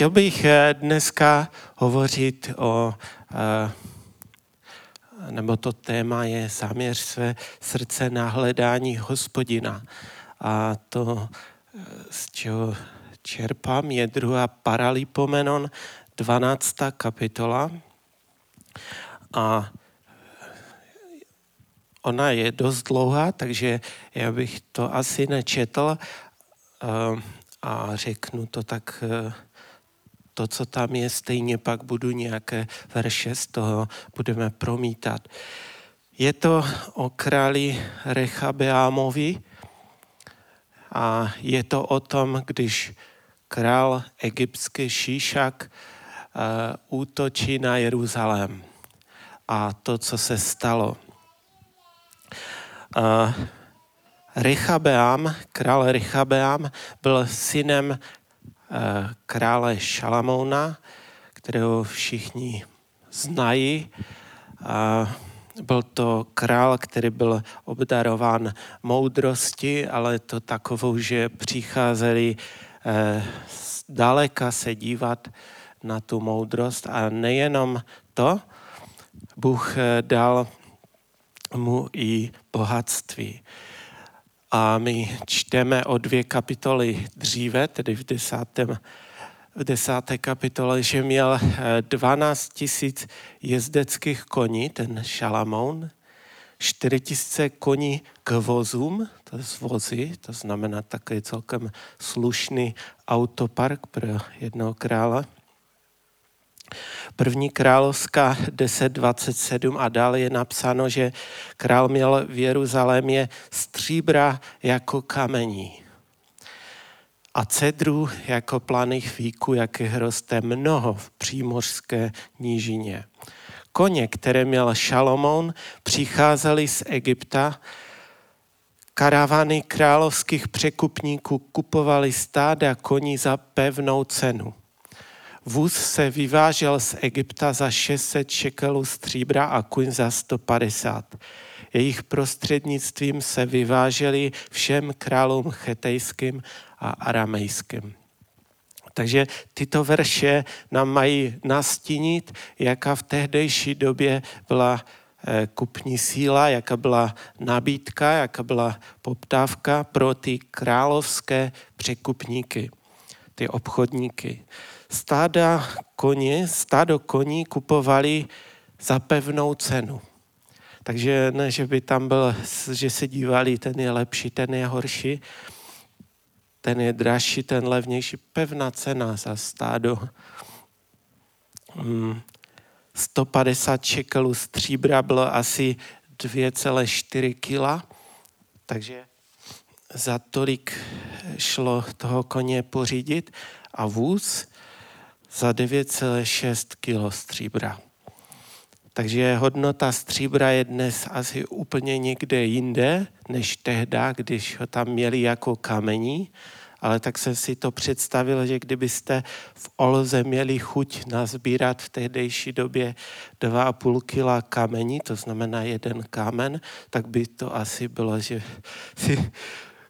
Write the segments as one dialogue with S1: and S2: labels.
S1: Chtěl bych eh, dneska hovořit o, eh, nebo to téma je zaměř své srdce na hledání hospodina. A to, eh, z čeho čerpám, je druhá Paralipomenon, 12. kapitola. A ona je dost dlouhá, takže já bych to asi nečetl a řeknu to tak to, co tam je, stejně pak budu nějaké verše z toho budeme promítat. Je to o králi Rechabeámovi a je to o tom, když král egyptský Šíšak uh, útočí na Jeruzalém a to, co se stalo. Uh, Rechabeám, král Rechabeám byl synem Eh, krále Šalamouna, kterého všichni znají. Byl to král, který byl obdarován moudrosti, ale to takovou, že přicházeli eh, daleka se dívat na tu moudrost a nejenom to, Bůh eh, dal mu i bohatství. A my čteme o dvě kapitoly dříve, tedy v desátém v desáté kapitole, že měl 12 eh, tisíc jezdeckých koní, ten Šalamoun, 4 tisíce koní k vozům, to je vozy, to znamená takový celkem slušný autopark pro jednoho krále. První královská 10.27 a dále je napsáno, že král měl v Jeruzalémě stříbra jako kamení a cedru jako planých víků, jakých roste mnoho v přímořské nížině. Koně, které měl Šalomón, přicházely z Egypta, karavany královských překupníků kupovali stáda koní za pevnou cenu. Vůz se vyvážel z Egypta za 600 šekelů stříbra a kuň za 150. Jejich prostřednictvím se vyváželi všem králům chetejským a aramejským. Takže tyto verše nám mají nastínit, jaká v tehdejší době byla eh, kupní síla, jaká byla nabídka, jaká byla poptávka pro ty královské překupníky, ty obchodníky stáda koně, stádo koní kupovali za pevnou cenu. Takže ne, že by tam byl, že se dívali, ten je lepší, ten je horší, ten je dražší, ten levnější. Pevná cena za stádo. Hmm. 150 šekelů stříbra bylo asi 2,4 kg, takže za tolik šlo toho koně pořídit a vůz za 9,6 kg stříbra. Takže hodnota stříbra je dnes asi úplně někde jinde, než tehdy, když ho tam měli jako kamení. Ale tak jsem si to představil, že kdybyste v Olze měli chuť nazbírat v tehdejší době 2,5 kg kamení, to znamená jeden kámen, tak by to asi bylo, že si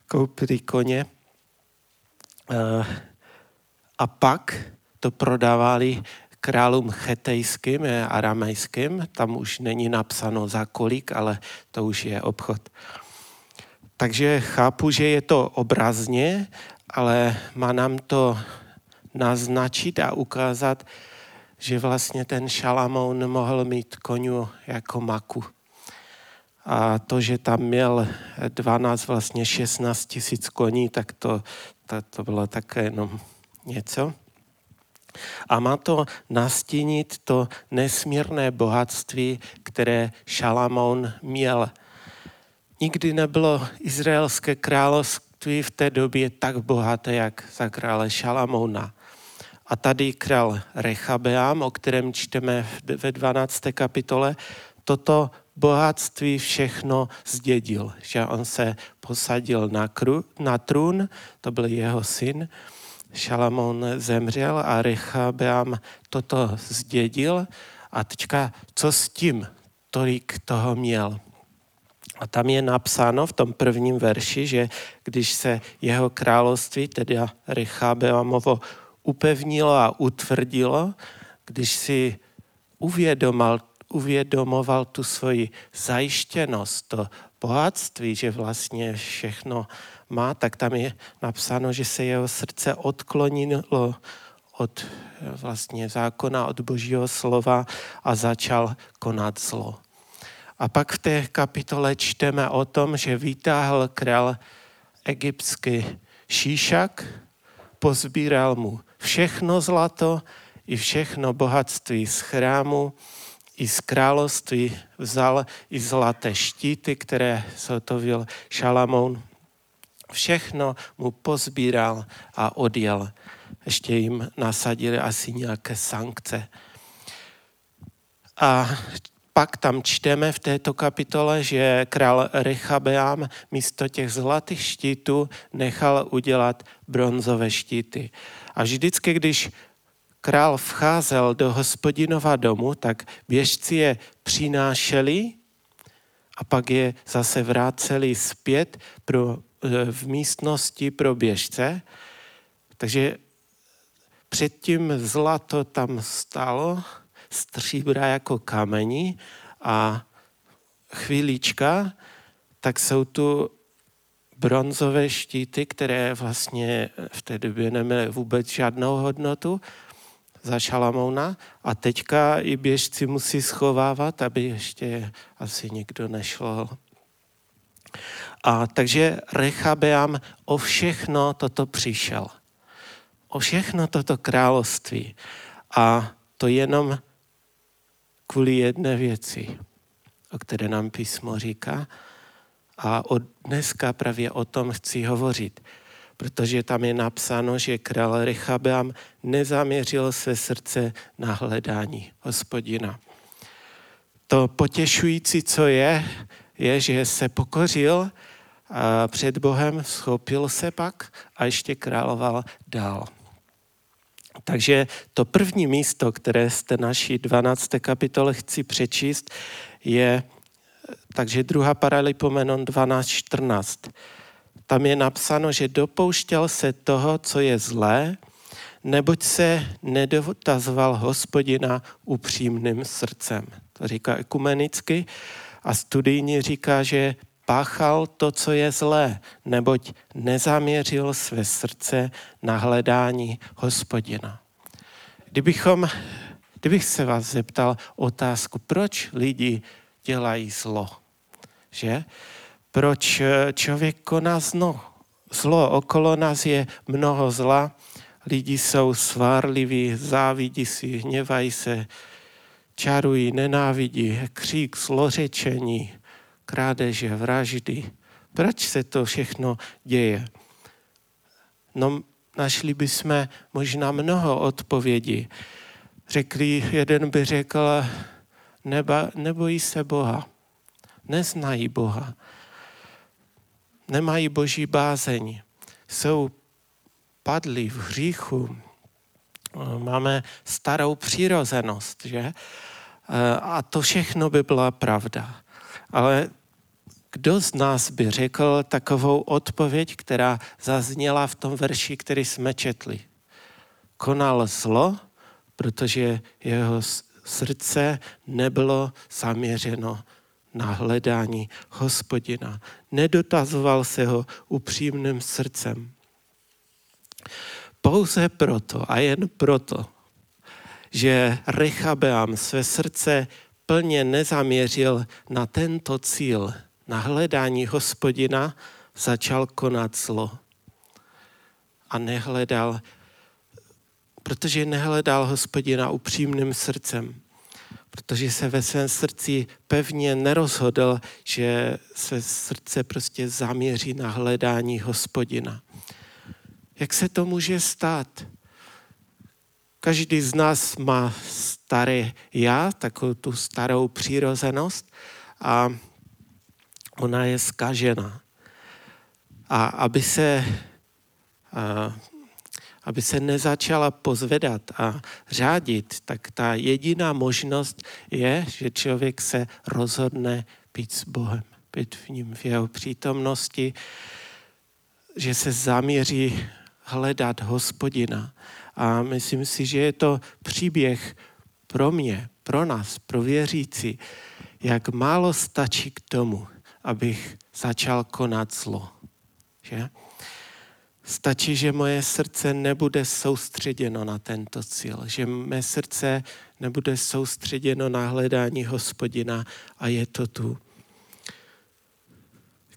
S1: koupili koně. Eh, a pak to prodávali králům chetejským, aramejským, tam už není napsáno za kolik, ale to už je obchod. Takže chápu, že je to obrazně, ale má nám to naznačit a ukázat, že vlastně ten Šalamoun mohl mít koniu jako maku. A to, že tam měl 12, vlastně 16 tisíc koní, tak to, to, to bylo také jenom něco. A má to nastínit to nesmírné bohatství, které Šalamón měl. Nikdy nebylo izraelské království v té době tak bohaté, jak za krále Šalamóna. A tady král Rechabeám, o kterém čteme ve 12. kapitole, toto bohatství všechno zdědil. Že on se posadil na, kru, na trůn, to byl jeho syn, Šalamón zemřel a Rechabeam toto zdědil a teďka co s tím tolik toho měl. A tam je napsáno v tom prvním verši, že když se jeho království, tedy Rechabeamovo, upevnilo a utvrdilo, když si uvědomal, uvědomoval tu svoji zajištěnost, to bohatství, že vlastně všechno má, tak tam je napsáno, že se jeho srdce odklonilo od vlastně zákona, od božího slova a začal konat zlo. A pak v té kapitole čteme o tom, že vytáhl král egyptský šíšak, pozbíral mu všechno zlato i všechno bohatství z chrámu, i z království vzal i zlaté štíty, které zhotovil Šalamoun. Všechno mu pozbíral a odjel. Ještě jim nasadili asi nějaké sankce. A pak tam čteme v této kapitole, že král Rechabeam místo těch zlatých štítů nechal udělat bronzové štíty. A vždycky, když král vcházel do hospodinova domu, tak běžci je přinášeli a pak je zase vráceli zpět pro, e, v místnosti pro běžce. Takže předtím zlato tam stalo, stříbra jako kamení a chvílička, tak jsou tu bronzové štíty, které vlastně v té době neměly vůbec žádnou hodnotu za Šalamouna a teďka i běžci musí schovávat, aby ještě asi nikdo nešlo. A takže Rechabeam o všechno toto přišel. O všechno toto království. A to jenom kvůli jedné věci, o které nám písmo říká. A od dneska právě o tom chci hovořit, protože tam je napsáno, že král Rechabeam nezaměřil své srdce na hledání hospodina. To potěšující, co je, je, že se pokořil a před Bohem, schopil se pak a ještě královal dál. Takže to první místo, které z té naší 12. kapitole chci přečíst, je takže druhá paralipomenon 12.14. Tam je napsáno, že dopouštěl se toho, co je zlé, neboť se nedotazoval hospodina upřímným srdcem. To říká ekumenicky a studijní říká, že páchal to, co je zlé, neboť nezaměřil své srdce na hledání hospodina. Kdybychom, kdybych se vás zeptal otázku, proč lidi dělají zlo, že? Proč člověk koná zlo? Zlo okolo nás je mnoho zla, lidi jsou svárliví, závidí si, hněvají se, čarují, nenávidí, křík, zlořečení, krádeže, vraždy. Proč se to všechno děje? No, našli bychom možná mnoho odpovědí. Řekli, jeden by řekl, neba, nebojí se Boha, neznají Boha, nemají boží bázeň, jsou padli v hříchu, máme starou přirozenost, že? A to všechno by byla pravda. Ale kdo z nás by řekl takovou odpověď, která zazněla v tom verši, který jsme četli? Konal zlo, protože jeho srdce nebylo zaměřeno na hledání hospodina. Nedotazoval se ho upřímným srdcem. Pouze proto a jen proto, že Rechabeam své srdce plně nezaměřil na tento cíl, na hledání hospodina, začal konat zlo. A nehledal, protože nehledal hospodina upřímným srdcem, protože se ve svém srdci pevně nerozhodl, že se srdce prostě zaměří na hledání hospodina. Jak se to může stát? Každý z nás má staré já, takovou tu starou přirozenost a ona je skažena. A aby se, a, aby se nezačala pozvedat a řádit, tak ta jediná možnost je, že člověk se rozhodne být s Bohem, být v ním v jeho přítomnosti, že se zaměří hledat hospodina. A myslím si, že je to příběh pro mě, pro nás, pro věřící, jak málo stačí k tomu, abych začal konat zlo. Že? Stačí, že moje srdce nebude soustředěno na tento cíl, že mé srdce nebude soustředěno na hledání hospodina a je to tu.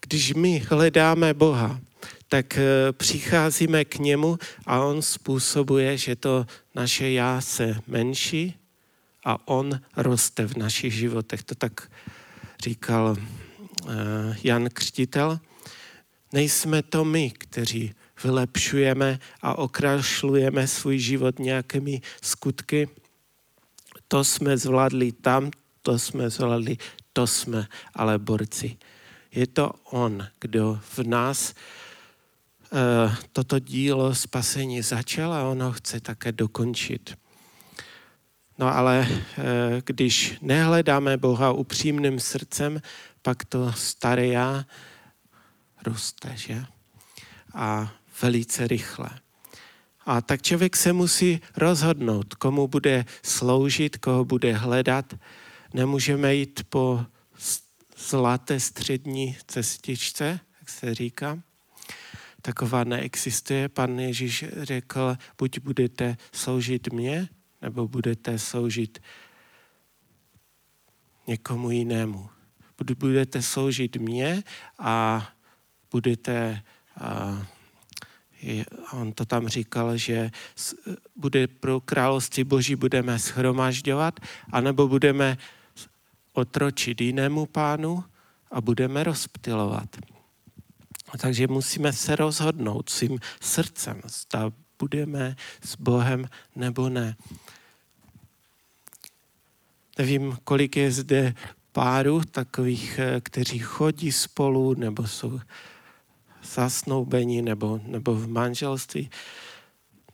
S1: Když my hledáme Boha, tak eh, přicházíme k němu a on způsobuje, že to naše já se menší a on roste v našich životech. To tak říkal eh, Jan Křtitel. Nejsme to my, kteří vylepšujeme a okrašlujeme svůj život nějakými skutky. To jsme zvládli tam, to jsme zvládli, to jsme ale borci. Je to On, kdo v nás uh, toto dílo spasení začal a on ho chce také dokončit. No ale uh, když nehledáme Boha upřímným srdcem, pak to staré já roste, že? A velice rychle. A tak člověk se musí rozhodnout, komu bude sloužit, koho bude hledat. Nemůžeme jít po zlaté střední cestičce, jak se říká. Taková neexistuje. Pan Ježíš řekl, buď budete sloužit mě, nebo budete sloužit někomu jinému. Buď budete sloužit mě a budete on to tam říkal, že bude pro království boží budeme schromažďovat, anebo budeme otročit jinému pánu a budeme rozptilovat. Takže musíme se rozhodnout svým srdcem, zda budeme s Bohem nebo ne. Nevím, kolik je zde párů takových, eh, kteří chodí spolu nebo jsou zasnoubení nebo, nebo v manželství.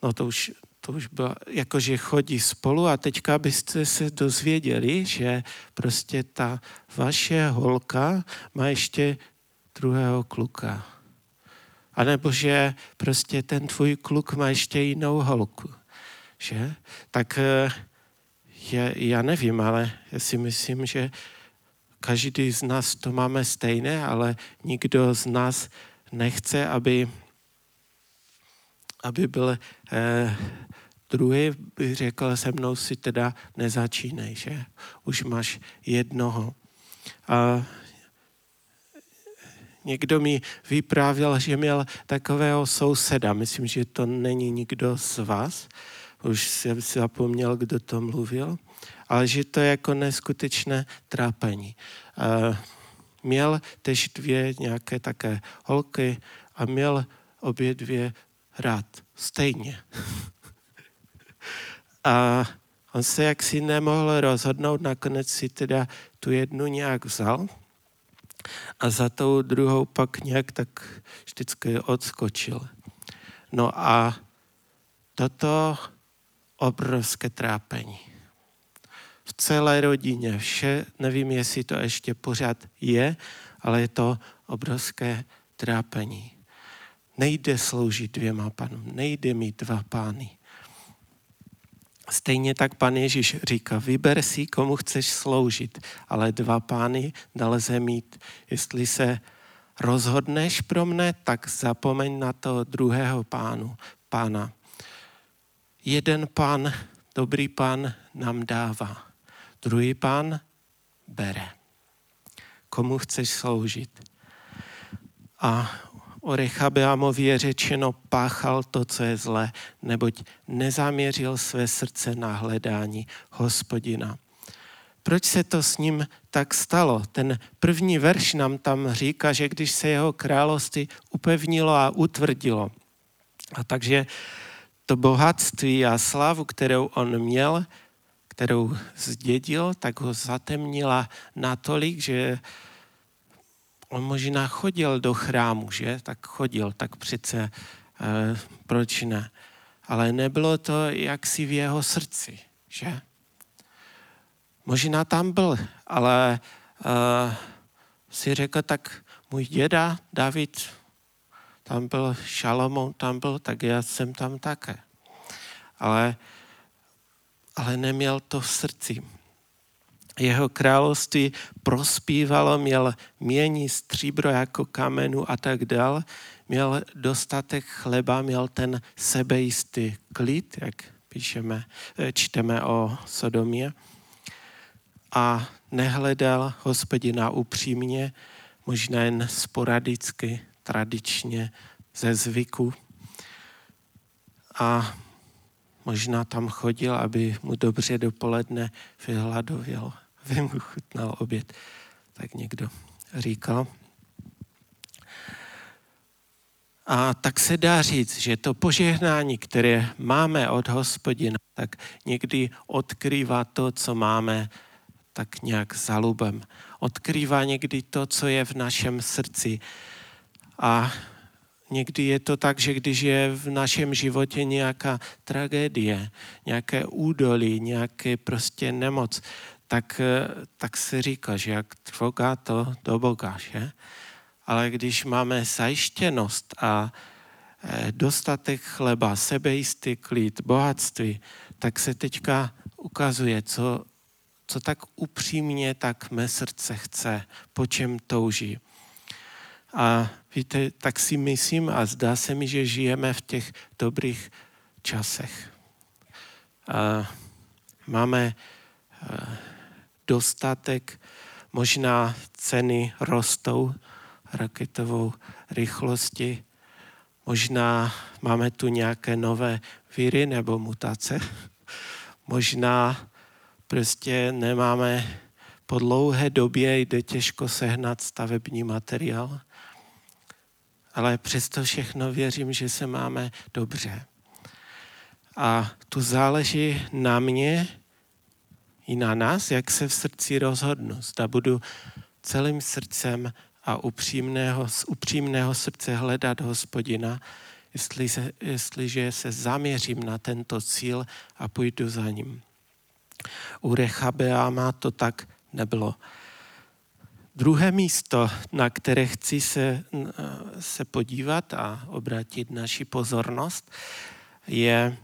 S1: No to už, to už bylo, jakože chodí spolu a teďka byste se dozvěděli, že prostě ta vaše holka má ještě druhého kluka. A nebo že prostě ten tvůj kluk má ještě jinou holku. Že? Tak eh, je, já nevím, ale já si myslím, že každý z nás to máme stejné, ale nikdo z nás nechce, aby, aby byl eh, druhý, bych řekl, se mnou si teda nezačínej, že? Už máš jednoho. A někdo mi vyprávěl, že měl takového souseda. Myslím, že to není nikdo z vás. Už jsem si zapomněl, kdo to mluvil. Ale že to je jako neskutečné trápení. Uh, měl tež dvě nějaké také holky a měl obě dvě rád. Stejně. a on se jaksi nemohl rozhodnout, nakonec si teda tu jednu nějak vzal a za tou druhou pak nějak tak vždycky odskočil. No a toto obrovské trápení v celé rodině. Vše, nevím, jestli to ještě pořád je, ale je to obrovské trápení. Nejde sloužit dvěma panům, nejde mít dva pány. Stejně tak pan Ježíš říká, vyber si, komu chceš sloužit, ale dva pány nelze mít. Jestli se rozhodneš pro mne, tak zapomeň na toho druhého pánu, pána. Jeden pán, dobrý pán nám dává Druhý pán bere. Komu chceš sloužit? A o Rechabeamovi je řečeno, páchal to, co je zlé, neboť nezaměřil své srdce na hledání hospodina. Proč se to s ním tak stalo? Ten první verš nám tam říká, že když se jeho království upevnilo a utvrdilo. A takže to bohatství a slavu, kterou on měl, kterou zdědil, tak ho zatemnila natolik, že on možná chodil do chrámu, že? Tak chodil, tak přece eh, proč ne? Ale nebylo to jaksi v jeho srdci, že? Možná tam byl, ale eh, si řekl, tak můj děda David, tam byl Šalomon, tam byl, tak já jsem tam také. Ale, ale neměl to v srdci. Jeho království prospívalo, měl mění stříbro jako kamenu a tak dál. Měl dostatek chleba, měl ten sebejistý klid, jak píšeme, eh, čteme o Sodomě. A nehledal hospodina upřímně, možná jen sporadicky, tradičně, ze zvyku. A možná tam chodil, aby mu dobře dopoledne vyhladověl, aby mu chutnal oběd. Tak někdo říkal. A tak se dá říct, že to požehnání, které máme od hospodina, tak někdy odkrývá to, co máme tak nějak zalubem. Odkrývá někdy to, co je v našem srdci. A někdy je to tak, že když je v našem životě nějaká tragédie, nějaké údolí, nějaké prostě nemoc, tak, tak se říká, že jak tvoga to do Boga, že? Ale když máme zajištěnost a e, dostatek chleba, sebejistý klid, bohatství, tak se teďka ukazuje, co co tak upřímně tak mé srdce chce, po čem touží. A víte, tak si myslím a zdá se mi, že žijeme v těch dobrých časech. A máme dostatek, možná ceny rostou raketovou rychlosti, možná máme tu nějaké nové víry nebo mutace, možná prostě nemáme po dlouhé době jde těžko sehnat stavební materiál, ale přesto všechno věřím, že se máme dobře. A tu záleží na mě i na nás, jak se v srdci rozhodnu. Zda budu celým srdcem a upřímného, z upřímného srdce hledat hospodina, jestli se, jestliže se zaměřím na tento cíl a půjdu za ním. U Rechabeáma to tak nebylo. Druhé místo, na které chci se, se podívat a obrátit naši pozornost, je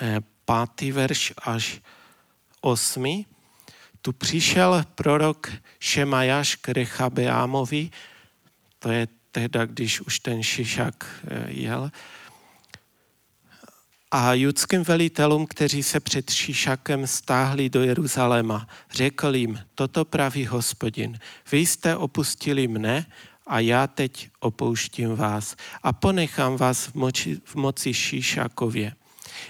S1: eh, pátý verš až osmi. Tu přišel prorok Šemajáš k Rechabeámovi, to je tehda, když už ten Šišak eh, jel, a judským velitelům, kteří se před Šíšakem stáhli do Jeruzaléma, řekl jim, toto praví hospodin, vy jste opustili mne a já teď opouštím vás a ponechám vás v, moči, v moci Šíšakově.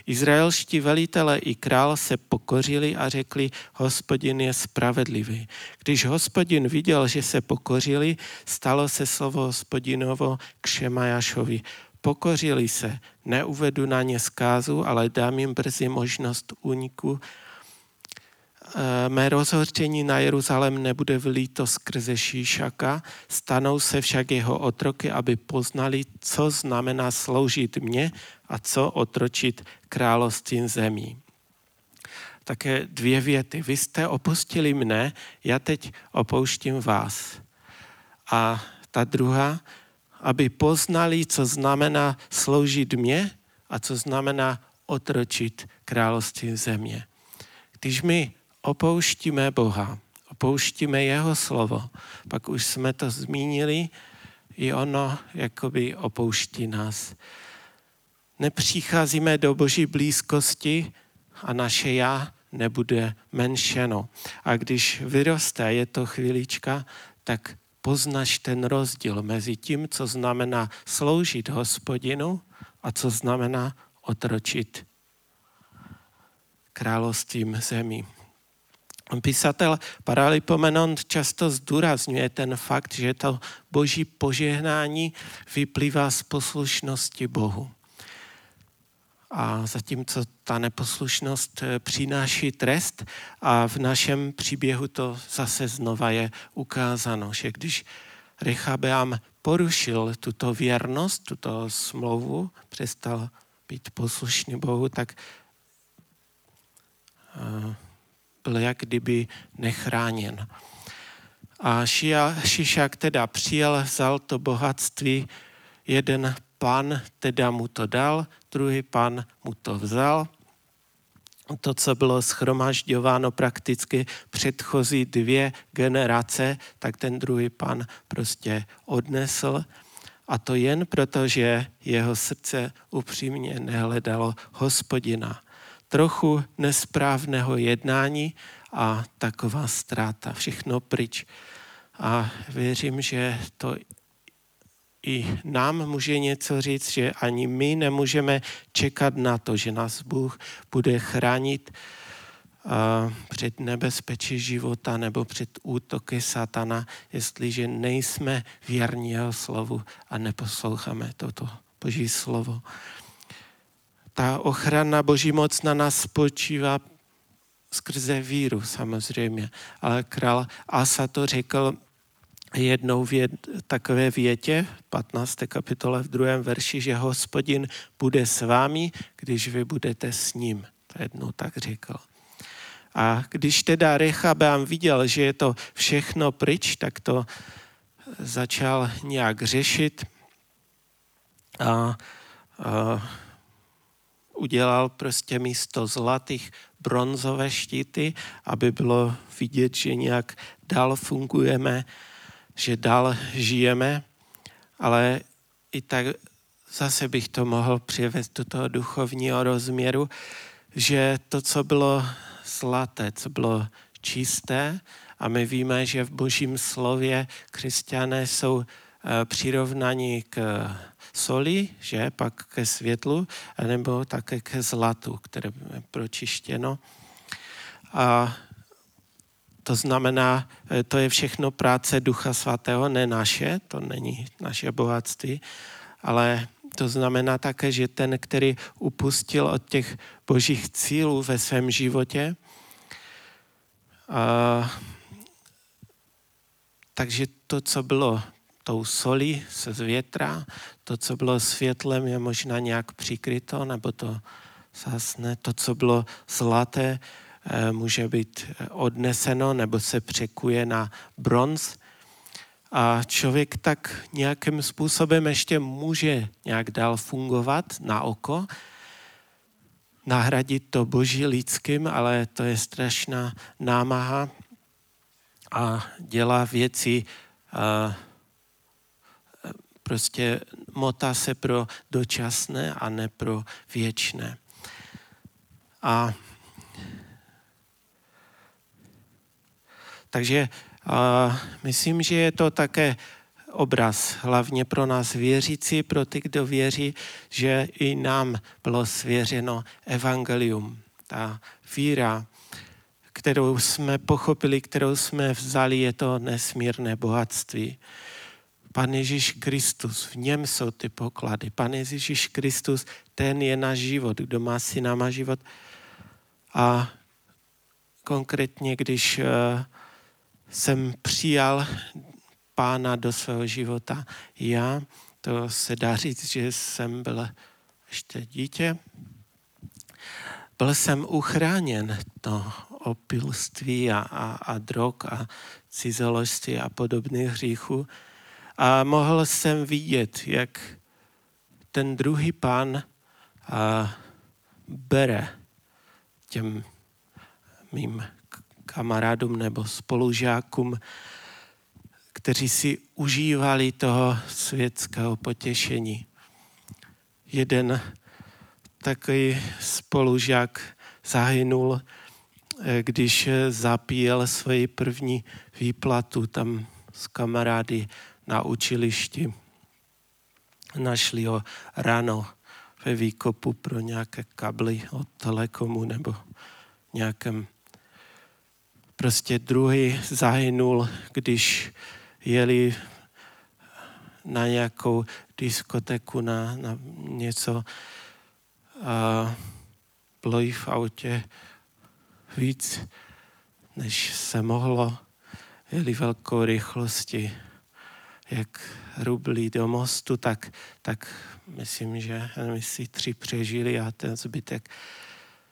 S1: Izraelští velitelé i král se pokořili a řekli, hospodin je spravedlivý. Když hospodin viděl, že se pokořili, stalo se slovo hospodinovo k Šemajašovi pokořili se, neuvedu na ně zkázu, ale dám jim brzy možnost úniku. Eh, mé rozhořčení na Jeruzalém nebude vlíto skrze Šíšaka, stanou se však jeho otroky, aby poznali, co znamená sloužit mě a co otročit královstvím zemí. Také dvě věty. Vy jste opustili mne, já teď opouštím vás. A ta druhá, aby poznali, co znamená sloužit mě a co znamená otročit království země. Když my opouštíme Boha, opouštíme jeho slovo, pak už jsme to zmínili, i ono jakoby opouští nás. Nepřicházíme do boží blízkosti a naše já nebude menšeno. A když vyroste, je to chvílička, tak poznáš ten rozdíl mezi tím, co znamená sloužit hospodinu a co znamená otročit královstvím zemí. Písatel Paralipomenon často zdůrazňuje ten fakt, že to boží požehnání vyplývá z poslušnosti Bohu. A zatímco ta neposlušnost eh, přináší trest a v našem příběhu to zase znova je ukázáno, že když Rechabeam porušil tuto věrnost, tuto smlouvu, přestal být poslušný Bohu, tak eh, byl jak kdyby nechráněn. A Šišak teda přijel, vzal to bohatství, jeden pan teda mu to dal, druhý pan mu to vzal. To, co bylo schromažďováno prakticky předchozí dvě generace, tak ten druhý pan prostě odnesl. A to jen proto, že jeho srdce upřímně nehledalo hospodina. Trochu nesprávného jednání a taková ztráta, všechno pryč. A věřím, že to i nám může něco říct, že ani my nemůžeme čekat na to, že nás Bůh bude chránit před nebezpečí života nebo před útoky satana, jestliže nejsme věrní jeho slovu a neposloucháme toto Boží slovo. Ta ochrana Boží moc na nás spočívá skrze víru samozřejmě, ale král Asa to řekl jednou věd, takové větě, 15. kapitole v druhém verši, že hospodin bude s vámi, když vy budete s ním. To jednou tak řekl. A když teda Rechabeam viděl, že je to všechno pryč, tak to začal nějak řešit a, a udělal prostě místo zlatých bronzové štíty, aby bylo vidět, že nějak dál fungujeme že dál žijeme, ale i tak zase bych to mohl přivést do toho duchovního rozměru, že to, co bylo zlaté, co bylo čisté, a my víme, že v božím slově křesťané jsou eh, přirovnaní k soli, že pak ke světlu, nebo také ke zlatu, které je pročištěno. A to znamená, eh, to je všechno práce Ducha Svatého, ne naše, to není naše bohatství, ale to znamená také, že ten, který upustil od těch božích cílů ve svém životě, a, takže to, co bylo tou solí se z větra, to, co bylo světlem, je možná nějak přikryto, nebo to zase To, co bylo zlaté, může být odneseno nebo se překuje na bronz. A člověk tak nějakým způsobem ještě může nějak dál fungovat na oko, nahradit to boží lidským, ale to je strašná námaha a dělá věci a prostě motá se pro dočasné a ne pro věčné. A Takže uh, myslím, že je to také obraz, hlavně pro nás věřící, pro ty, kdo věří, že i nám bylo svěřeno evangelium. Ta víra, kterou jsme pochopili, kterou jsme vzali, je to nesmírné bohatství. Pan Ježíš Kristus, v něm jsou ty poklady. Pan Ježíš Kristus, ten je náš život. Kdo má syna, má život. A konkrétně, když uh, jsem přijal pána do svého života. Já, to se dá říct, že jsem byl ještě dítě, byl jsem uchráněn to opilství a, a, a drog a cizoložství a podobných hříchů. A mohl jsem vidět, jak ten druhý pán a, bere těm mým kamarádům nebo spolužákům, kteří si užívali toho světského potěšení. Jeden takový spolužák zahynul, eh, když zapíjel svoji první výplatu tam s kamarády na učilišti. Našli ho ráno ve výkopu pro nějaké kably od telekomu nebo nějakém Prostě druhý zahynul, když jeli na nějakou diskoteku, na, na něco a bylo jí v autě víc, než se mohlo. Jeli velkou rychlosti, jak rublí do mostu, tak, tak myslím, že my si tři přežili a ten zbytek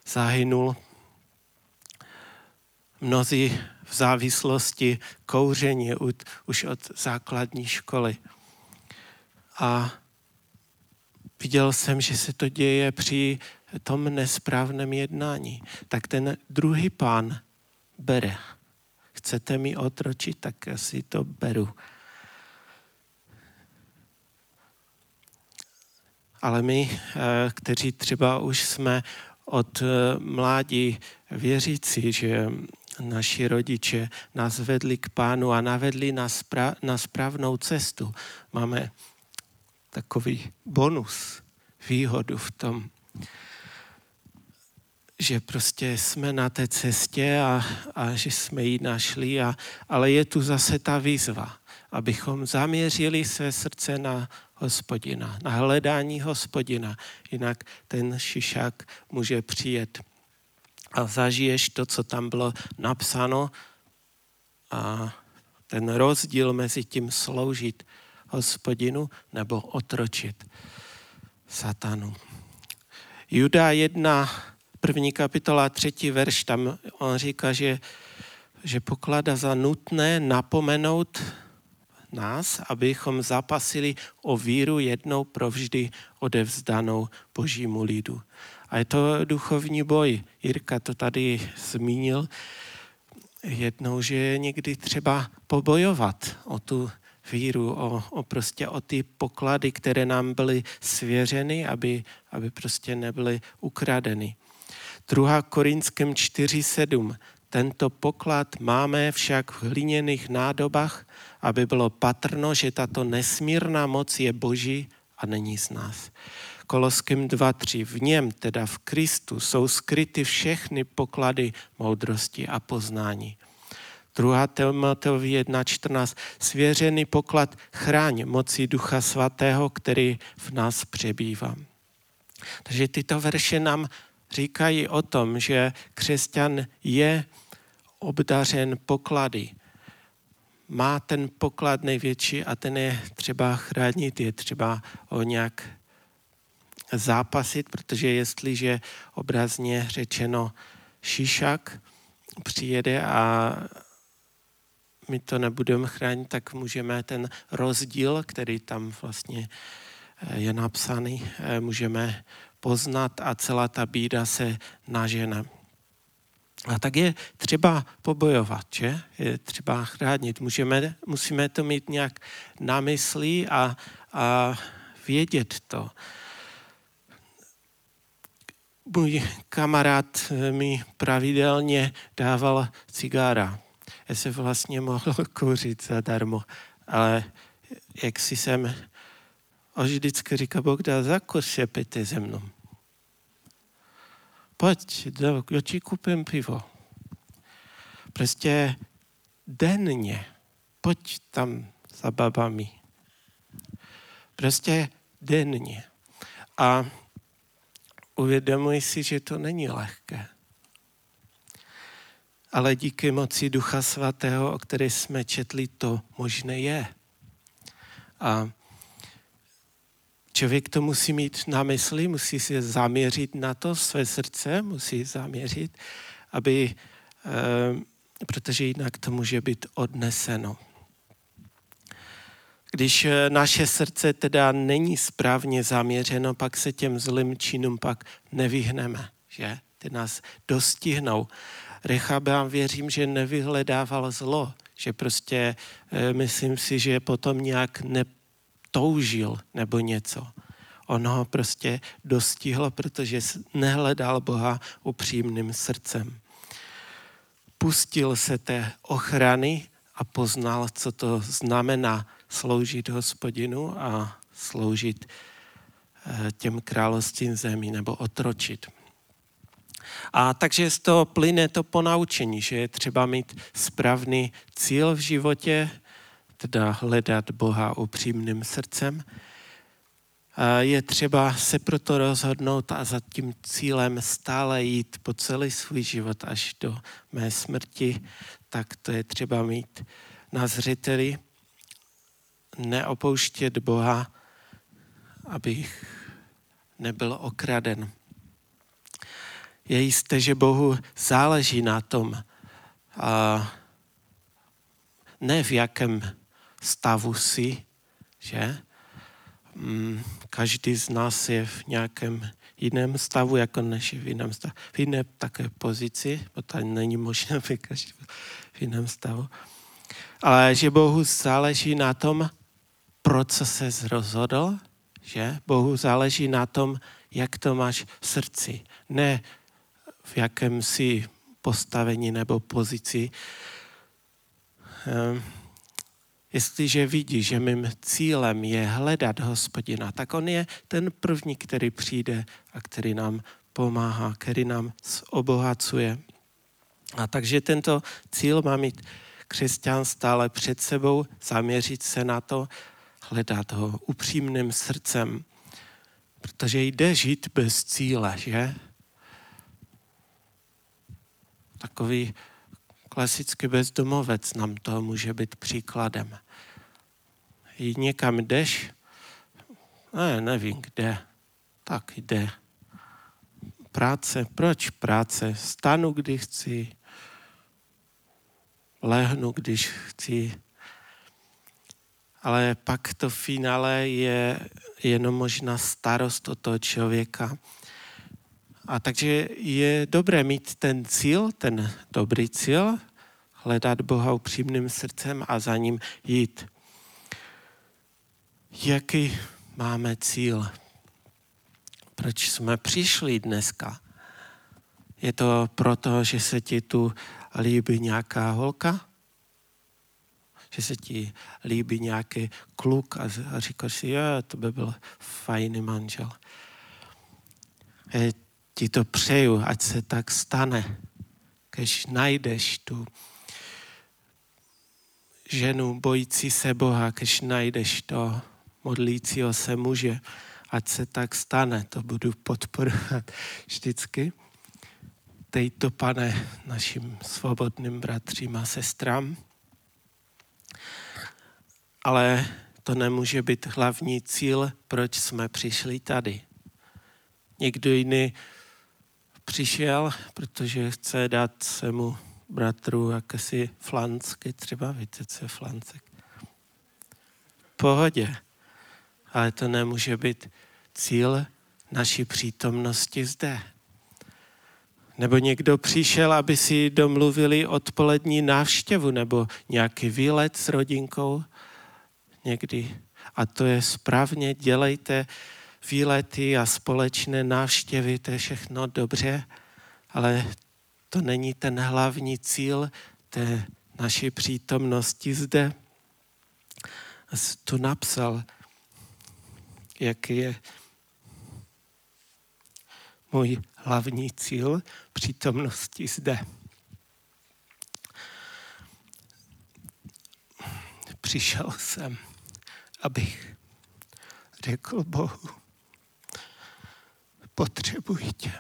S1: zahynul mnozí v závislosti kouření už od základní školy. A viděl jsem, že se to děje při tom nesprávném jednání. Tak ten druhý pán bere. Chcete mi otročit, tak si to beru. Ale my, eh, kteří třeba už jsme od eh, mládí věřící, že naši rodiče nás vedli k pánu a navedli na, spra- na správnou cestu. Máme takový bonus, výhodu v tom, že prostě jsme na té cestě a, a že jsme ji našli, a, ale je tu zase ta výzva, abychom zaměřili své srdce na hospodina, na hledání hospodina. Jinak ten šišák může přijet a zažiješ to, co tam bylo napsáno a ten rozdíl mezi tím sloužit hospodinu nebo otročit satanu. Juda 1, první kapitola, třetí verš, tam on říká, že, že pokládá za nutné napomenout nás, abychom zapasili o víru jednou provždy odevzdanou božímu lidu. A je to duchovní boj. Jirka to tady zmínil jednou, že je někdy třeba pobojovat o tu víru, o, o prostě o ty poklady, které nám byly svěřeny, aby, aby prostě nebyly ukradeny. 2. Korinském 4.7. Tento poklad máme však v hliněných nádobách, aby bylo patrno, že tato nesmírná moc je boží a není z nás. Koloským 2.3. V něm, teda v Kristu, jsou skryty všechny poklady moudrosti a poznání. 2. Timoteovi 1.14. Svěřený poklad chráň mocí Ducha Svatého, který v nás přebývá. Takže tyto verše nám říkají o tom, že křesťan je obdařen poklady. Má ten poklad největší a ten je třeba chránit, je třeba o nějak zápasit, protože jestliže obrazně řečeno šišak přijede a my to nebudeme chránit, tak můžeme ten rozdíl, který tam vlastně eh, je napsaný, eh, můžeme poznat a celá ta bída se nažene. A tak je třeba pobojovat, že? Je třeba chránit. Můžeme, musíme to mít nějak na mysli a, a vědět to můj kamarád mi pravidelně dával cigára. Já se vlastně mohl kouřit zadarmo, ale jak si jsem až vždycky říká, Bogda, zakuř se pěte ze mnou. Pojď, já ti koupím pivo. Prostě denně, pojď tam za babami. Prostě denně. A uvědomuji si, že to není lehké. Ale díky moci Ducha Svatého, o které jsme četli, to možné je. A člověk to musí mít na mysli, musí se zaměřit na to, své srdce musí zaměřit, aby, eh, protože jinak to může být odneseno. Když eh, naše srdce teda není správně zaměřeno, pak se těm zlým činům pak nevyhneme, že? Ty nás dostihnou. Rechabeam věřím, že nevyhledával zlo, že prostě e, myslím si, že potom nějak netoužil nebo něco. On ho prostě dostihlo, protože nehledal Boha upřímným srdcem. Pustil se té ochrany a poznal, co to znamená sloužit hospodinu a sloužit eh, těm královstvím zemí nebo otročit. A takže z toho plyne to ponaučení, že je třeba mít správný cíl v životě, teda hledat Boha upřímným srdcem. Je třeba se proto rozhodnout a za tím cílem stále jít po celý svůj život až do mé smrti, tak to je třeba mít na zřeteli neopouštět Boha, abych nebyl okraden. Je jisté, že Bohu záleží na tom, a ne v jakém stavu jsi, že? mm, každý z nás je v nějakém jiném stavu, jako než v jiném stavu, v jiné také pozici, to není možné, aby každý v jiném stavu. Ale že Bohu záleží na tom, pro co se rozhodl, že Bohu záleží na tom, jak to máš v srdci. Ne v jakém si postavení nebo pozici. Ehm, jestliže vidí, že mým cílem je hledat hospodina, tak on je ten první, který přijde a který nám pomáhá, který nám obohacuje. A takže tento cíl má mít křesťan stále před sebou, zaměřit se na to, hledat ho upřímným srdcem, protože jde žít bez cíle, že? Takový klasický bezdomovec nám to může být příkladem. Jít někam jdeš, ne, nevím kde, tak jde. Práce, proč práce? Stanu, kdy chci, lehnu, když chci, ale pak to finále je jenom možná starost o toho člověka. A takže je dobré mít ten cíl, ten dobrý cíl, hledat Boha upřímným srdcem a za ním jít. Jaký máme cíl? Proč jsme přišli dneska? Je to proto, že se ti tu líbí nějaká holka? Že se ti líbí nějaký kluk a, a říkáš si, jo, to by byl fajný manžel. Já ti to přeju, ať se tak stane. Když najdeš tu ženu bojící se Boha, když najdeš to modlícího se muže, ať se tak stane, to budu podporovat vždycky. Dej to, pane, našim svobodným bratřím a sestrám ale to nemůže být hlavní cíl, proč jsme přišli tady. Někdo jiný přišel, protože chce dát svému bratru jakési flansky, třeba víte, co je flancek. Pohodě. Ale to nemůže být cíl naší přítomnosti zde. Nebo někdo přišel, aby si domluvili odpolední návštěvu nebo nějaký výlet s rodinkou někdy. A to je správně, dělejte výlety a společné návštěvy, to je všechno dobře, ale to není ten hlavní cíl té naší přítomnosti zde. Tu napsal, jaký je můj hlavní cíl přítomnosti zde. Přišel jsem abych řekl Bohu, potřebuji tě.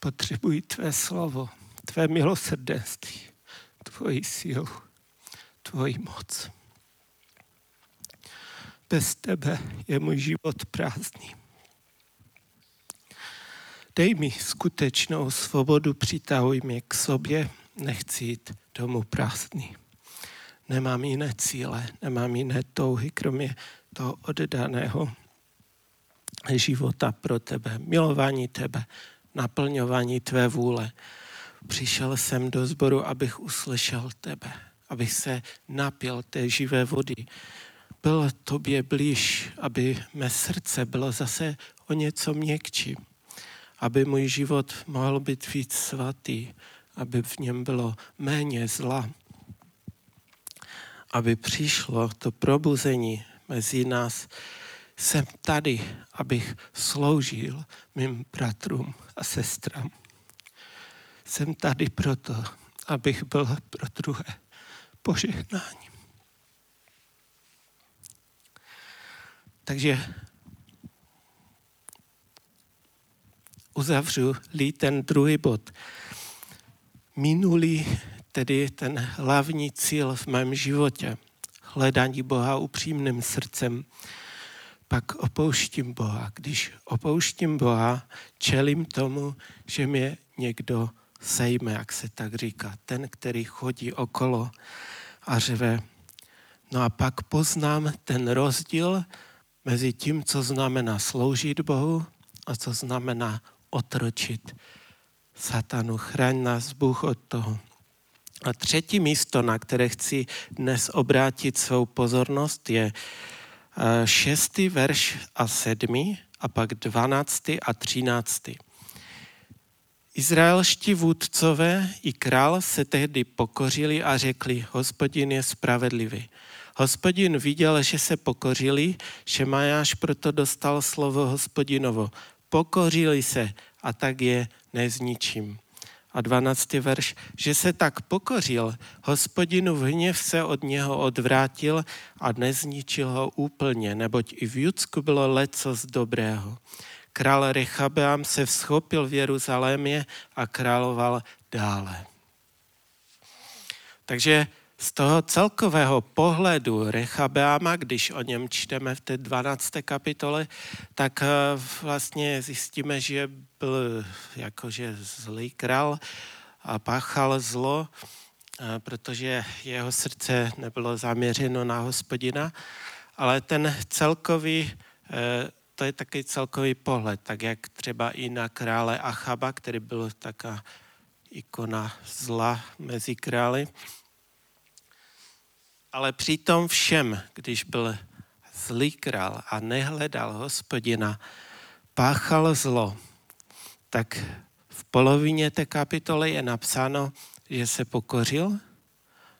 S1: Potřebuji tvé slovo, tvé milosrdenství, tvoji sílu, tvoji moc. Bez tebe je můj život prázdný. Dej mi skutečnou svobodu, přitahuj mě k sobě, nechci jít domů prázdný nemám jiné cíle, nemám jiné touhy, kromě toho oddaného života pro tebe, milování tebe, naplňování tvé vůle. Přišel jsem do sboru, abych uslyšel tebe, abych se napil té živé vody. Byl tobě blíž, aby mé srdce bylo zase o něco měkčí, aby můj život mohl být víc svatý, aby v něm bylo méně zla, aby přišlo to probuzení mezi nás. Jsem tady, abych sloužil mým bratrům a sestrám. Jsem tady proto, abych byl pro druhé požehnání. Takže uzavřu-li ten druhý bod. Minulý tedy ten hlavní cíl v mém životě, hledání Boha upřímným srdcem, pak opouštím Boha. Když opouštím Boha, čelím tomu, že mě někdo sejme, jak se tak říká. Ten, který chodí okolo a řve, No a pak poznám ten rozdíl mezi tím, co znamená sloužit Bohu a co znamená otročit satanu. Chraň nás Bůh od toho. A třetí místo, na které chci dnes obrátit svou pozornost, je eh, šestý verš a sedmý a pak dvanáctý a třináctý. Izraelští vůdcové i král se tehdy pokořili a řekli, hospodin je spravedlivý. Hospodin viděl, že se pokořili, že Majáš proto dostal slovo hospodinovo. Pokořili se a tak je nezničím. A 12. verš, že se tak pokořil, hospodinu v hněv se od něho odvrátil a nezničil ho úplně, neboť i v Judsku bylo leco z dobrého. Král Rechabeam se vzchopil v Jeruzalémě a královal dále. Takže z toho celkového pohledu Rechabeama, když o něm čteme v té 12. kapitole, tak eh, vlastně zjistíme, že byl jakože zlý král a páchal zlo, eh, protože jeho srdce nebylo zaměřeno na hospodina, ale ten celkový, eh, to je taky celkový pohled, tak jak třeba i na krále Achaba, který byl taká ikona zla mezi krály, ale při tom všem, když byl zlý král a nehledal hospodina, páchal zlo, tak v polovině té kapitoly je napsáno, že se pokořil.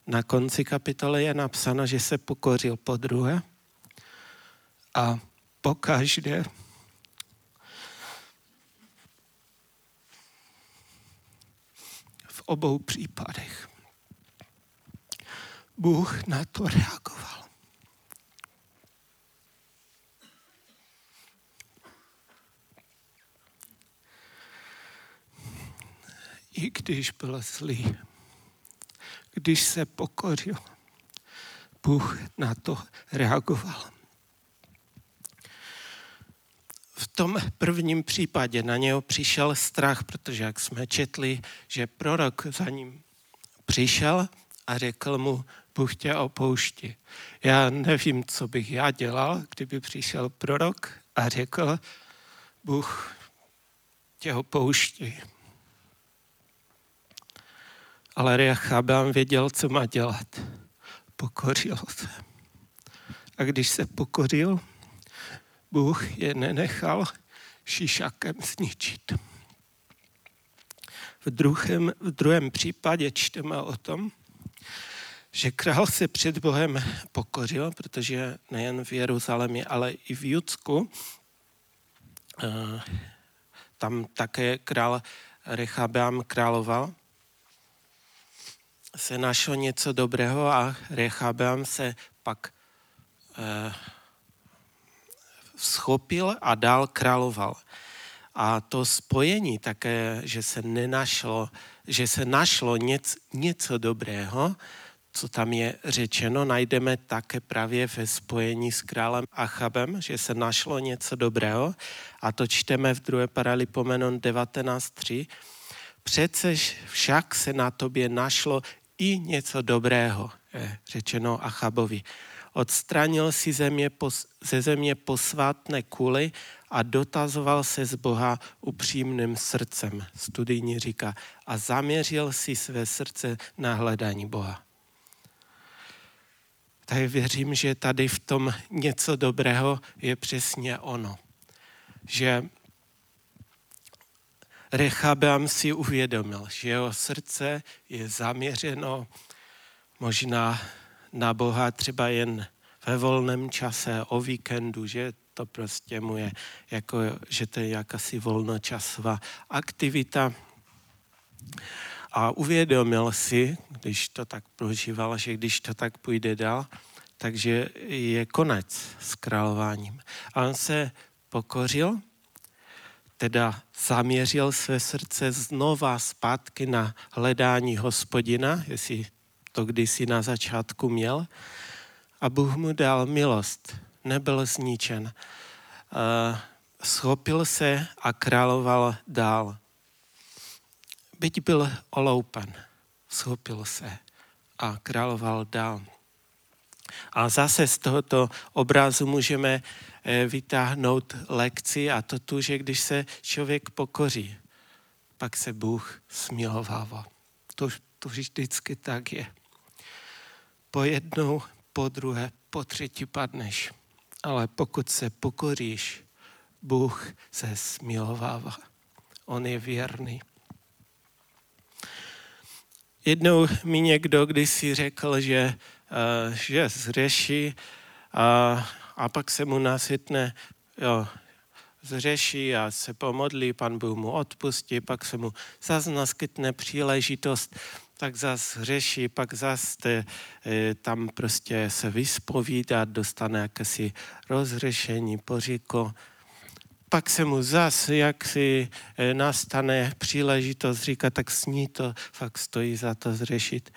S1: Na konci kapitoly je napsáno, že se pokořil po druhé. A po každé v obou případech Bůh na to reagoval. I když byl zlý, když se pokoril, Bůh na to reagoval. V tom prvním případě na něho přišel strach, protože jak jsme četli, že prorok za ním přišel a řekl mu, Bůh tě opouští. Já nevím, co bych já dělal, kdyby přišel prorok a řekl, Bůh tě opouští. Ale Reachabám věděl, co má dělat. Pokořil se. A když se pokořil, Bůh je nenechal šišakem zničit. V druhém, v druhém případě čteme o tom, že král se před Bohem pokořil, protože nejen v Jeruzalémě, ale i v Judsku, eh, tam také král Rechabeam královal, se našlo něco dobrého a Rechabeam se pak eh, schopil a dál královal. A to spojení také, že se nenašlo, že se našlo něco, něco dobrého, co tam je řečeno, najdeme také právě ve spojení s králem Achabem, že se našlo něco dobrého. A to čteme v 2. Paralipomenon 19.3. Přece však se na tobě našlo i něco dobrého, je řečeno Achabovi. Odstranil si země, ze země posvátné kuly a dotazoval se z Boha upřímným srdcem. Studijní říká, a zaměřil si své srdce na hledání Boha. Tak věřím, že tady v tom něco dobrého je přesně ono. Že Rechabeam si uvědomil, že jeho srdce je zaměřeno možná na Boha třeba jen ve volném čase, o víkendu, že to prostě mu je, jako, že to je jakási volnočasová aktivita. A uvědomil si, když to tak prožíval, že když to tak půjde dál, takže je konec s králováním. A on se pokořil, teda zaměřil své srdce znova zpátky na hledání hospodina, jestli to kdysi na začátku měl, a Bůh mu dal milost, nebyl zničen. Schopil se a královal dál byť byl oloupen, schopil se a královal dál. A zase z tohoto obrazu můžeme eh, vytáhnout lekci a to tu, že když se člověk pokoří, pak se Bůh smilovává. To, to vždycky tak je. Po jednou, po druhé, po třetí padneš. Ale pokud se pokoríš, Bůh se smilovává. On je věrný. Jednou mi někdo kdysi řekl, že, uh, že zřeší a, a pak se mu nasytne, jo, zřeší a se pomodlí, pan Bůh mu odpustí, pak se mu zase naskytne příležitost, tak zas řeší, pak zas te, e, tam prostě se vyspovídá, dostane jakési rozřešení, poříko. Pak se mu zas, jak si e, nastane příležitost, říká, tak sní to, fakt stojí za to zřešit.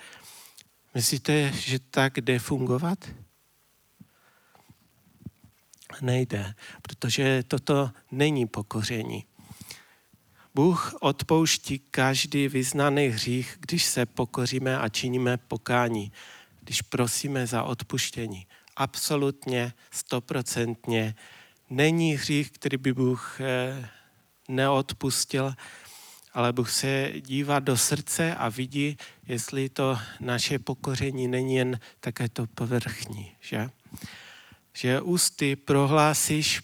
S1: Myslíte, že tak jde fungovat? nejde, protože toto není pokoření. Bůh odpouští každý vyznaný hřích, když se pokoříme a činíme pokání, když prosíme za odpuštění. Absolutně, stoprocentně. Není hřích, který by Bůh eh, neodpustil, ale Bůh se dívá do srdce a vidí, jestli to naše pokoření není jen také to povrchní. Že? že ústy prohlásíš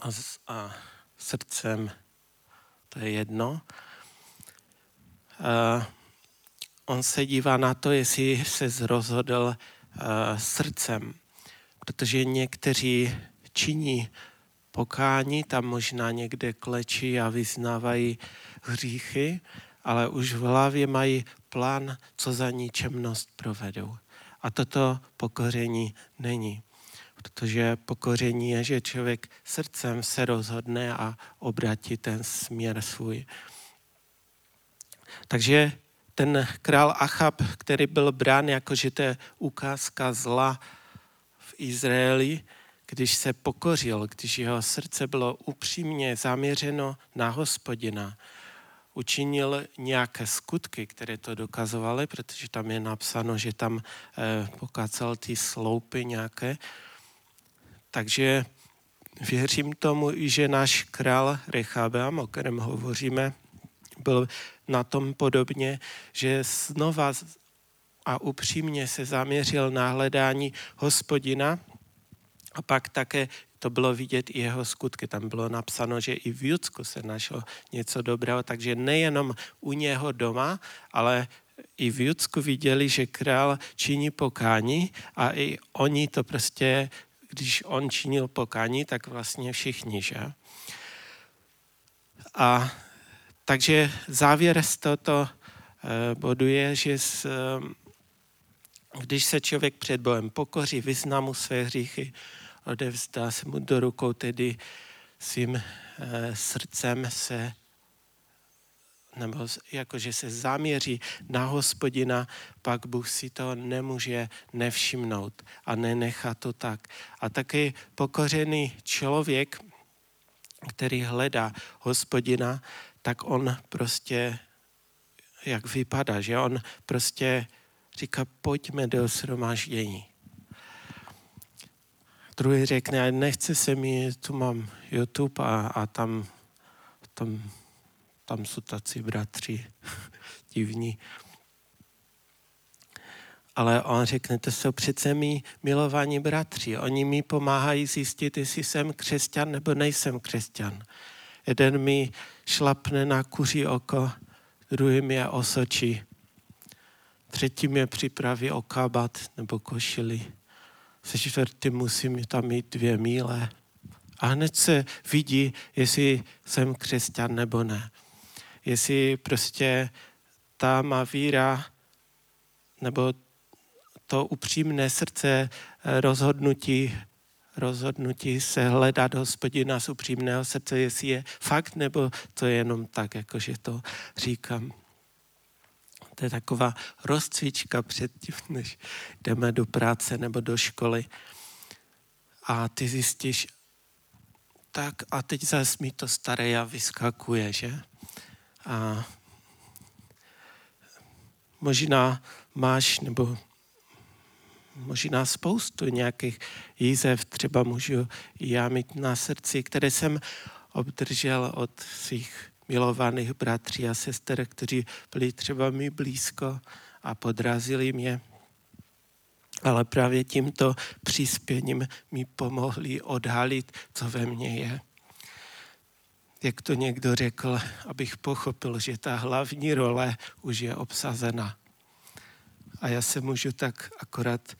S1: a, a srdcem, to je jedno. A on se dívá na to, jestli se rozhodl srdcem, protože někteří činí pokání, tam možná někde klečí a vyznávají hříchy, ale už v hlavě mají plán, co za ničemnost provedou. A toto pokoření není. Protože pokoření je, že člověk srdcem se rozhodne a obratí ten směr svůj. Takže ten král Achab, který byl brán jako, že to je ukázka zla v Izraeli, když se pokořil, když jeho srdce bylo upřímně zaměřeno na hospodina, učinil nějaké skutky, které to dokazovaly, protože tam je napsáno, že tam eh, pokácal ty sloupy nějaké. Takže věřím tomu, že náš král Rechabeam, o kterém hovoříme, byl na tom podobně, že znova a upřímně se zaměřil na hledání hospodina a pak také to bylo vidět i jeho skutky. Tam bylo napsáno, že i v Judsku se našlo něco dobrého, takže nejenom u něho doma, ale i v Judsku viděli, že král činí pokání a i oni to prostě, když on činil pokání, tak vlastně všichni, že? A takže závěr z tohoto eh, bodu je, že s, eh, když se člověk před Bohem pokoří, vyzná mu své hříchy, odevzdá se mu do rukou, tedy svým e, srdcem se nebo jakože se zaměří na hospodina, pak Bůh si to nemůže nevšimnout a nenechá to tak. A taky pokořený člověk, který hledá hospodina, tak on prostě, jak vypadá, že on prostě říká, pojďme do shromáždění druhý řekne, nechce se mi, tu mám YouTube a, a tam, tam, tam jsou tací bratři divní. Ale on řekne, to jsou přece mi milovaní bratři. Oni mi pomáhají zjistit, jestli jsem křesťan nebo nejsem křesťan. Jeden mi šlapne na kuří oko, druhý mě osočí, třetí mě připraví o kabat nebo košili se čtvrtým musím tam mít dvě míle. A hned se vidí, jestli jsem křesťan nebo ne. Jestli prostě ta má víra nebo to upřímné srdce eh, rozhodnutí, rozhodnutí se hledat hospodina z upřímného srdce, jestli je fakt, nebo to je jenom tak, jakože to říkám. To je taková rozcvička předtím, než jdeme do práce nebo do školy. A ty zjistíš, tak a teď zase mi to staré já vyskakuje, že? A možná máš, nebo možná spoustu nějakých jízev, třeba můžu já mít na srdci, které jsem obdržel od svých milovaných bratří a sester, kteří byli třeba mi blízko a podrazili mě. Ale právě tímto přispěním mi pomohli odhalit, co ve mně je. Jak to někdo řekl, abych pochopil, že ta hlavní role už je obsazena. A já se můžu tak akorát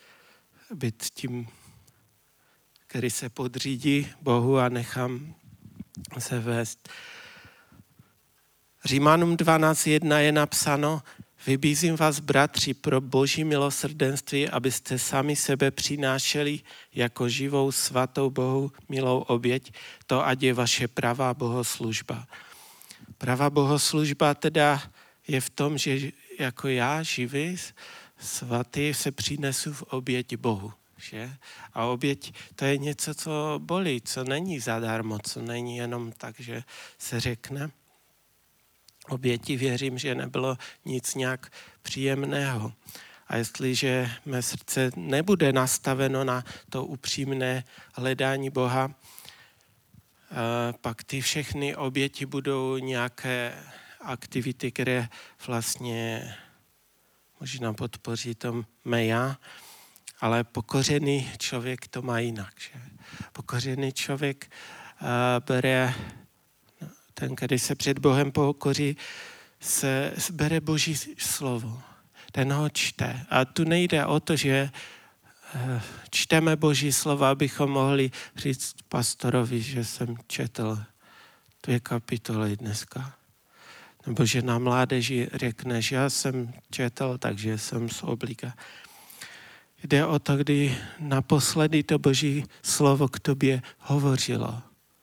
S1: být tím, který se podřídí Bohu a nechám se vést. Římanům 12.1 je napsáno, vybízím vás, bratři, pro boží milosrdenství, abyste sami sebe přinášeli jako živou svatou Bohu milou oběť, to ať je vaše pravá bohoslužba. Pravá bohoslužba teda je v tom, že jako já živý, svatý, se přinesu v oběť Bohu. Že? A oběť to je něco, co bolí, co není zadarmo, co není jenom tak, že se řekne. Oběti věřím, že nebylo nic nějak příjemného. A jestliže mé srdce nebude nastaveno na to upřímné hledání Boha, eh, pak ty všechny oběti budou nějaké aktivity, které vlastně možná podpoří to mé já, ale pokořený člověk to má jinak. Že? Pokořený člověk uh, bere, ten, který se před Bohem pokoří, se bere Boží slovo. Ten ho čte. A tu nejde o to, že uh, čteme Boží slovo, abychom mohli říct pastorovi, že jsem četl dvě kapitoly dneska. Nebo že na mládeži řekneš, já jsem četl, takže jsem z obliga. Jde o to, kdy naposledy to Boží slovo k tobě hovořilo.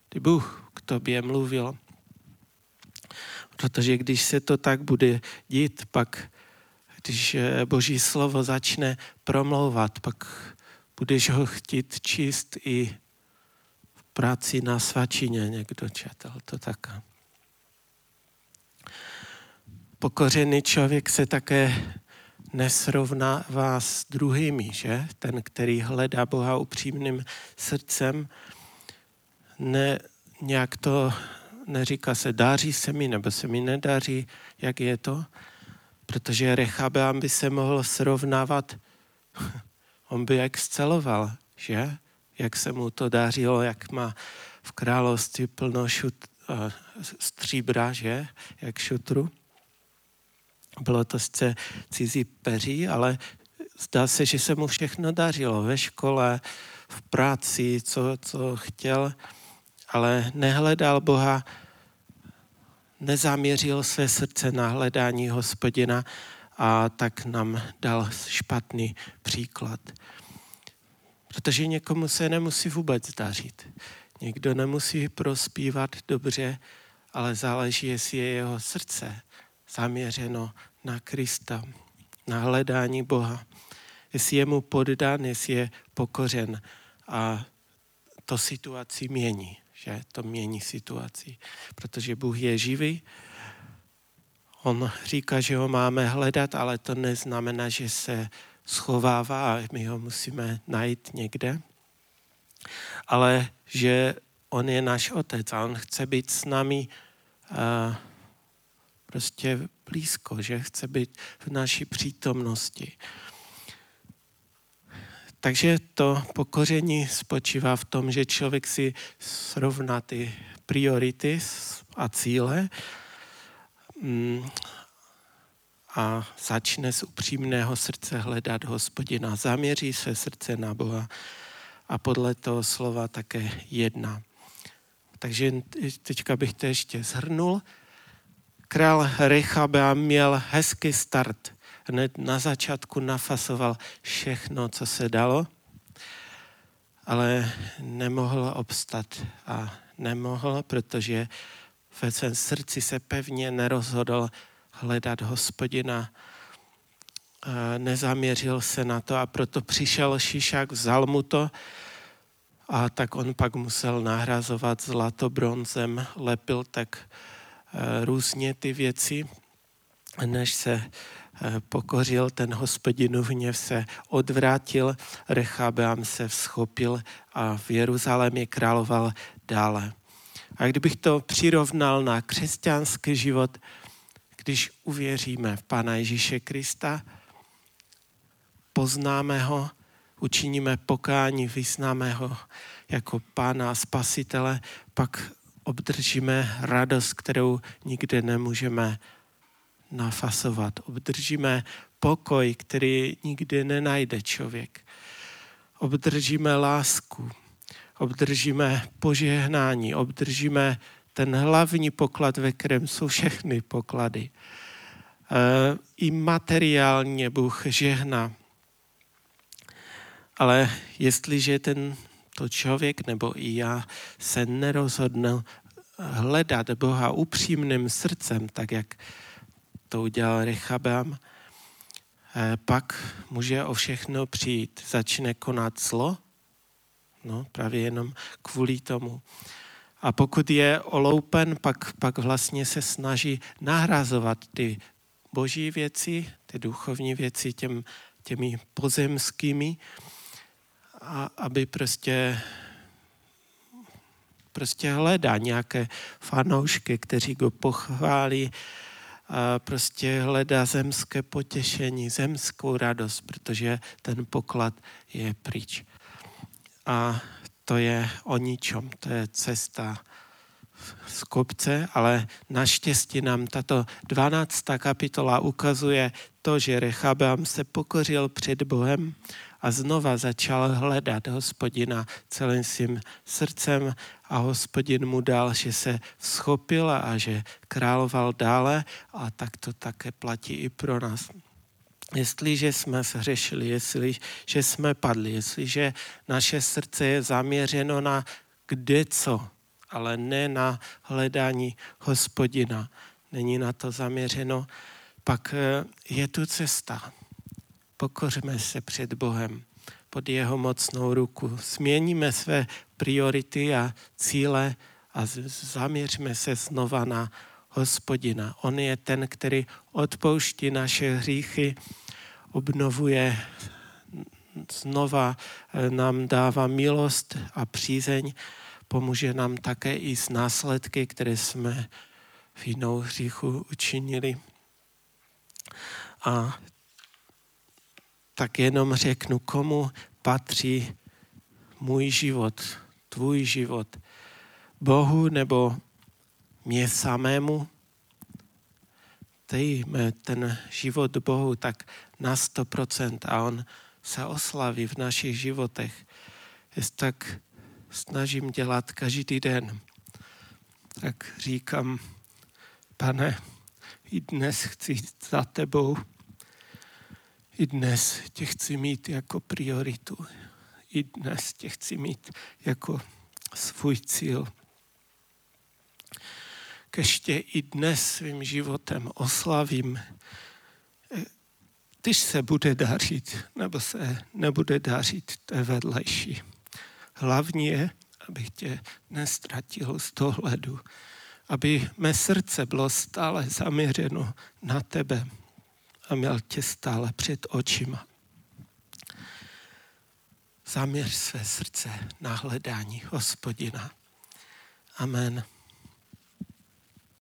S1: Kdy Bůh k tobě mluvil. Protože když se to tak bude dít, pak když eh, Boží slovo začne promlouvat, pak budeš ho chtít číst i v práci na svačině někdo četl to taká. Pokořený člověk se také nesrovnává s druhými, že? Ten, který hledá Boha upřímným srdcem, ne, nějak to neříká se, dáří se mi nebo se mi nedaří, jak je to, protože Rechabeam by se mohl srovnávat, on by exceloval, že? Jak se mu to dařilo, jak má v království plno šut, uh, stříbra, že? Jak šutru. Bylo to sice cizí peří, ale zdá se, že se mu všechno dařilo ve škole, v práci, co, co chtěl, ale nehledal Boha, nezaměřil své srdce na hledání hospodina a tak nám dal špatný příklad. Protože někomu se nemusí vůbec dařit. Někdo nemusí prospívat dobře, ale záleží, jestli je jeho srdce zaměřeno na Krista, na hledání Boha. Jestli je mu poddán, jestli je pokořen. A to situaci mění, že to mění situaci. Protože Bůh je živý, On říká, že ho máme hledat, ale to neznamená, že se schovává a my ho musíme najít někde. Ale že on je náš otec a on chce být s námi prostě blízko, že chce být v naší přítomnosti. Takže to pokoření spočívá v tom, že člověk si srovná ty priority a cíle mm, a začne z upřímného srdce hledat hospodina. Zaměří se srdce na Boha a podle toho slova také jedna. Takže teďka bych to ještě zhrnul král Rechabea měl hezký start. Hned na začátku nafasoval všechno, co se dalo, ale nemohl obstat a nemohl, protože ve svém srdci se pevně nerozhodl hledat hospodina, nezaměřil se na to a proto přišel Šišák, vzal mu to a tak on pak musel nahrazovat zlato bronzem, lepil tak Eh, různě ty věci, než se pokořil ten hospodinův hněv, se odvrátil, Rechabeam se vzchopil a v Jeruzalémě královal dále. A kdybych to přirovnal na křesťanský život, když uvěříme v Pána Ježíše Krista, poznáme ho, učiníme pokání, vyznáme ho jako Pána a Spasitele, pak obdržíme radost, kterou nikde nemůžeme nafasovat. Obdržíme pokoj, který nikdy nenajde člověk. Obdržíme lásku, obdržíme požehnání, obdržíme ten hlavní poklad, ve kterém jsou všechny poklady. E, I materiálně Bůh žehná. Ale jestliže ten to člověk nebo i já se nerozhodne hledat Boha upřímným srdcem, tak jak to udělal Rechabam, e, pak může o všechno přijít. Začne konat zlo, no, právě jenom kvůli tomu. A pokud je oloupen, pak, pak vlastně se snaží nahrazovat ty boží věci, ty duchovní věci těm, těmi pozemskými, a aby prostě prostě hledá nějaké fanoušky, kteří go pochválí, prostě hledá zemské potěšení, zemskou radost, protože ten poklad je pryč. A to je o ničom, to je cesta z kopce, ale naštěstí nám tato 12. kapitola ukazuje to, že Rechabeam se pokořil před Bohem a znova začal hledat hospodina celým svým srdcem a hospodin mu dal, že se schopil a že královal dále a tak to také platí i pro nás. Jestliže jsme zhřešili, jestliže jsme padli, jestliže naše srdce je zaměřeno na kde co, ale ne na hledání hospodina, není na to zaměřeno, pak eh, je tu cesta. Pokořme se před Bohem pod jeho mocnou ruku. Změníme své priority a cíle a zaměřme se znova na hospodina. On je ten, který odpouští naše hříchy, obnovuje znova eh, nám dává milost a přízeň, pomůže nám také i s následky, které jsme v jinou hříchu učinili. A tak jenom řeknu, komu patří můj život, tvůj život. Bohu nebo mě samému? Dejme ten život Bohu tak na 100% a On se oslaví v našich životech. Jest tak snažím dělat každý den. Tak říkám, pane, i dnes chci za tebou, i dnes tě chci mít jako prioritu. I dnes tě chci mít jako svůj cíl. Keště i dnes svým životem oslavím, když se bude dařit, nebo se nebude dařit, to je vedlejší. Hlavní je, abych tě nestratil z dohledu, aby mé srdce bylo stále zaměřeno na tebe, a měl tě stále před očima. Zaměř své srdce na hledání hospodina. Amen.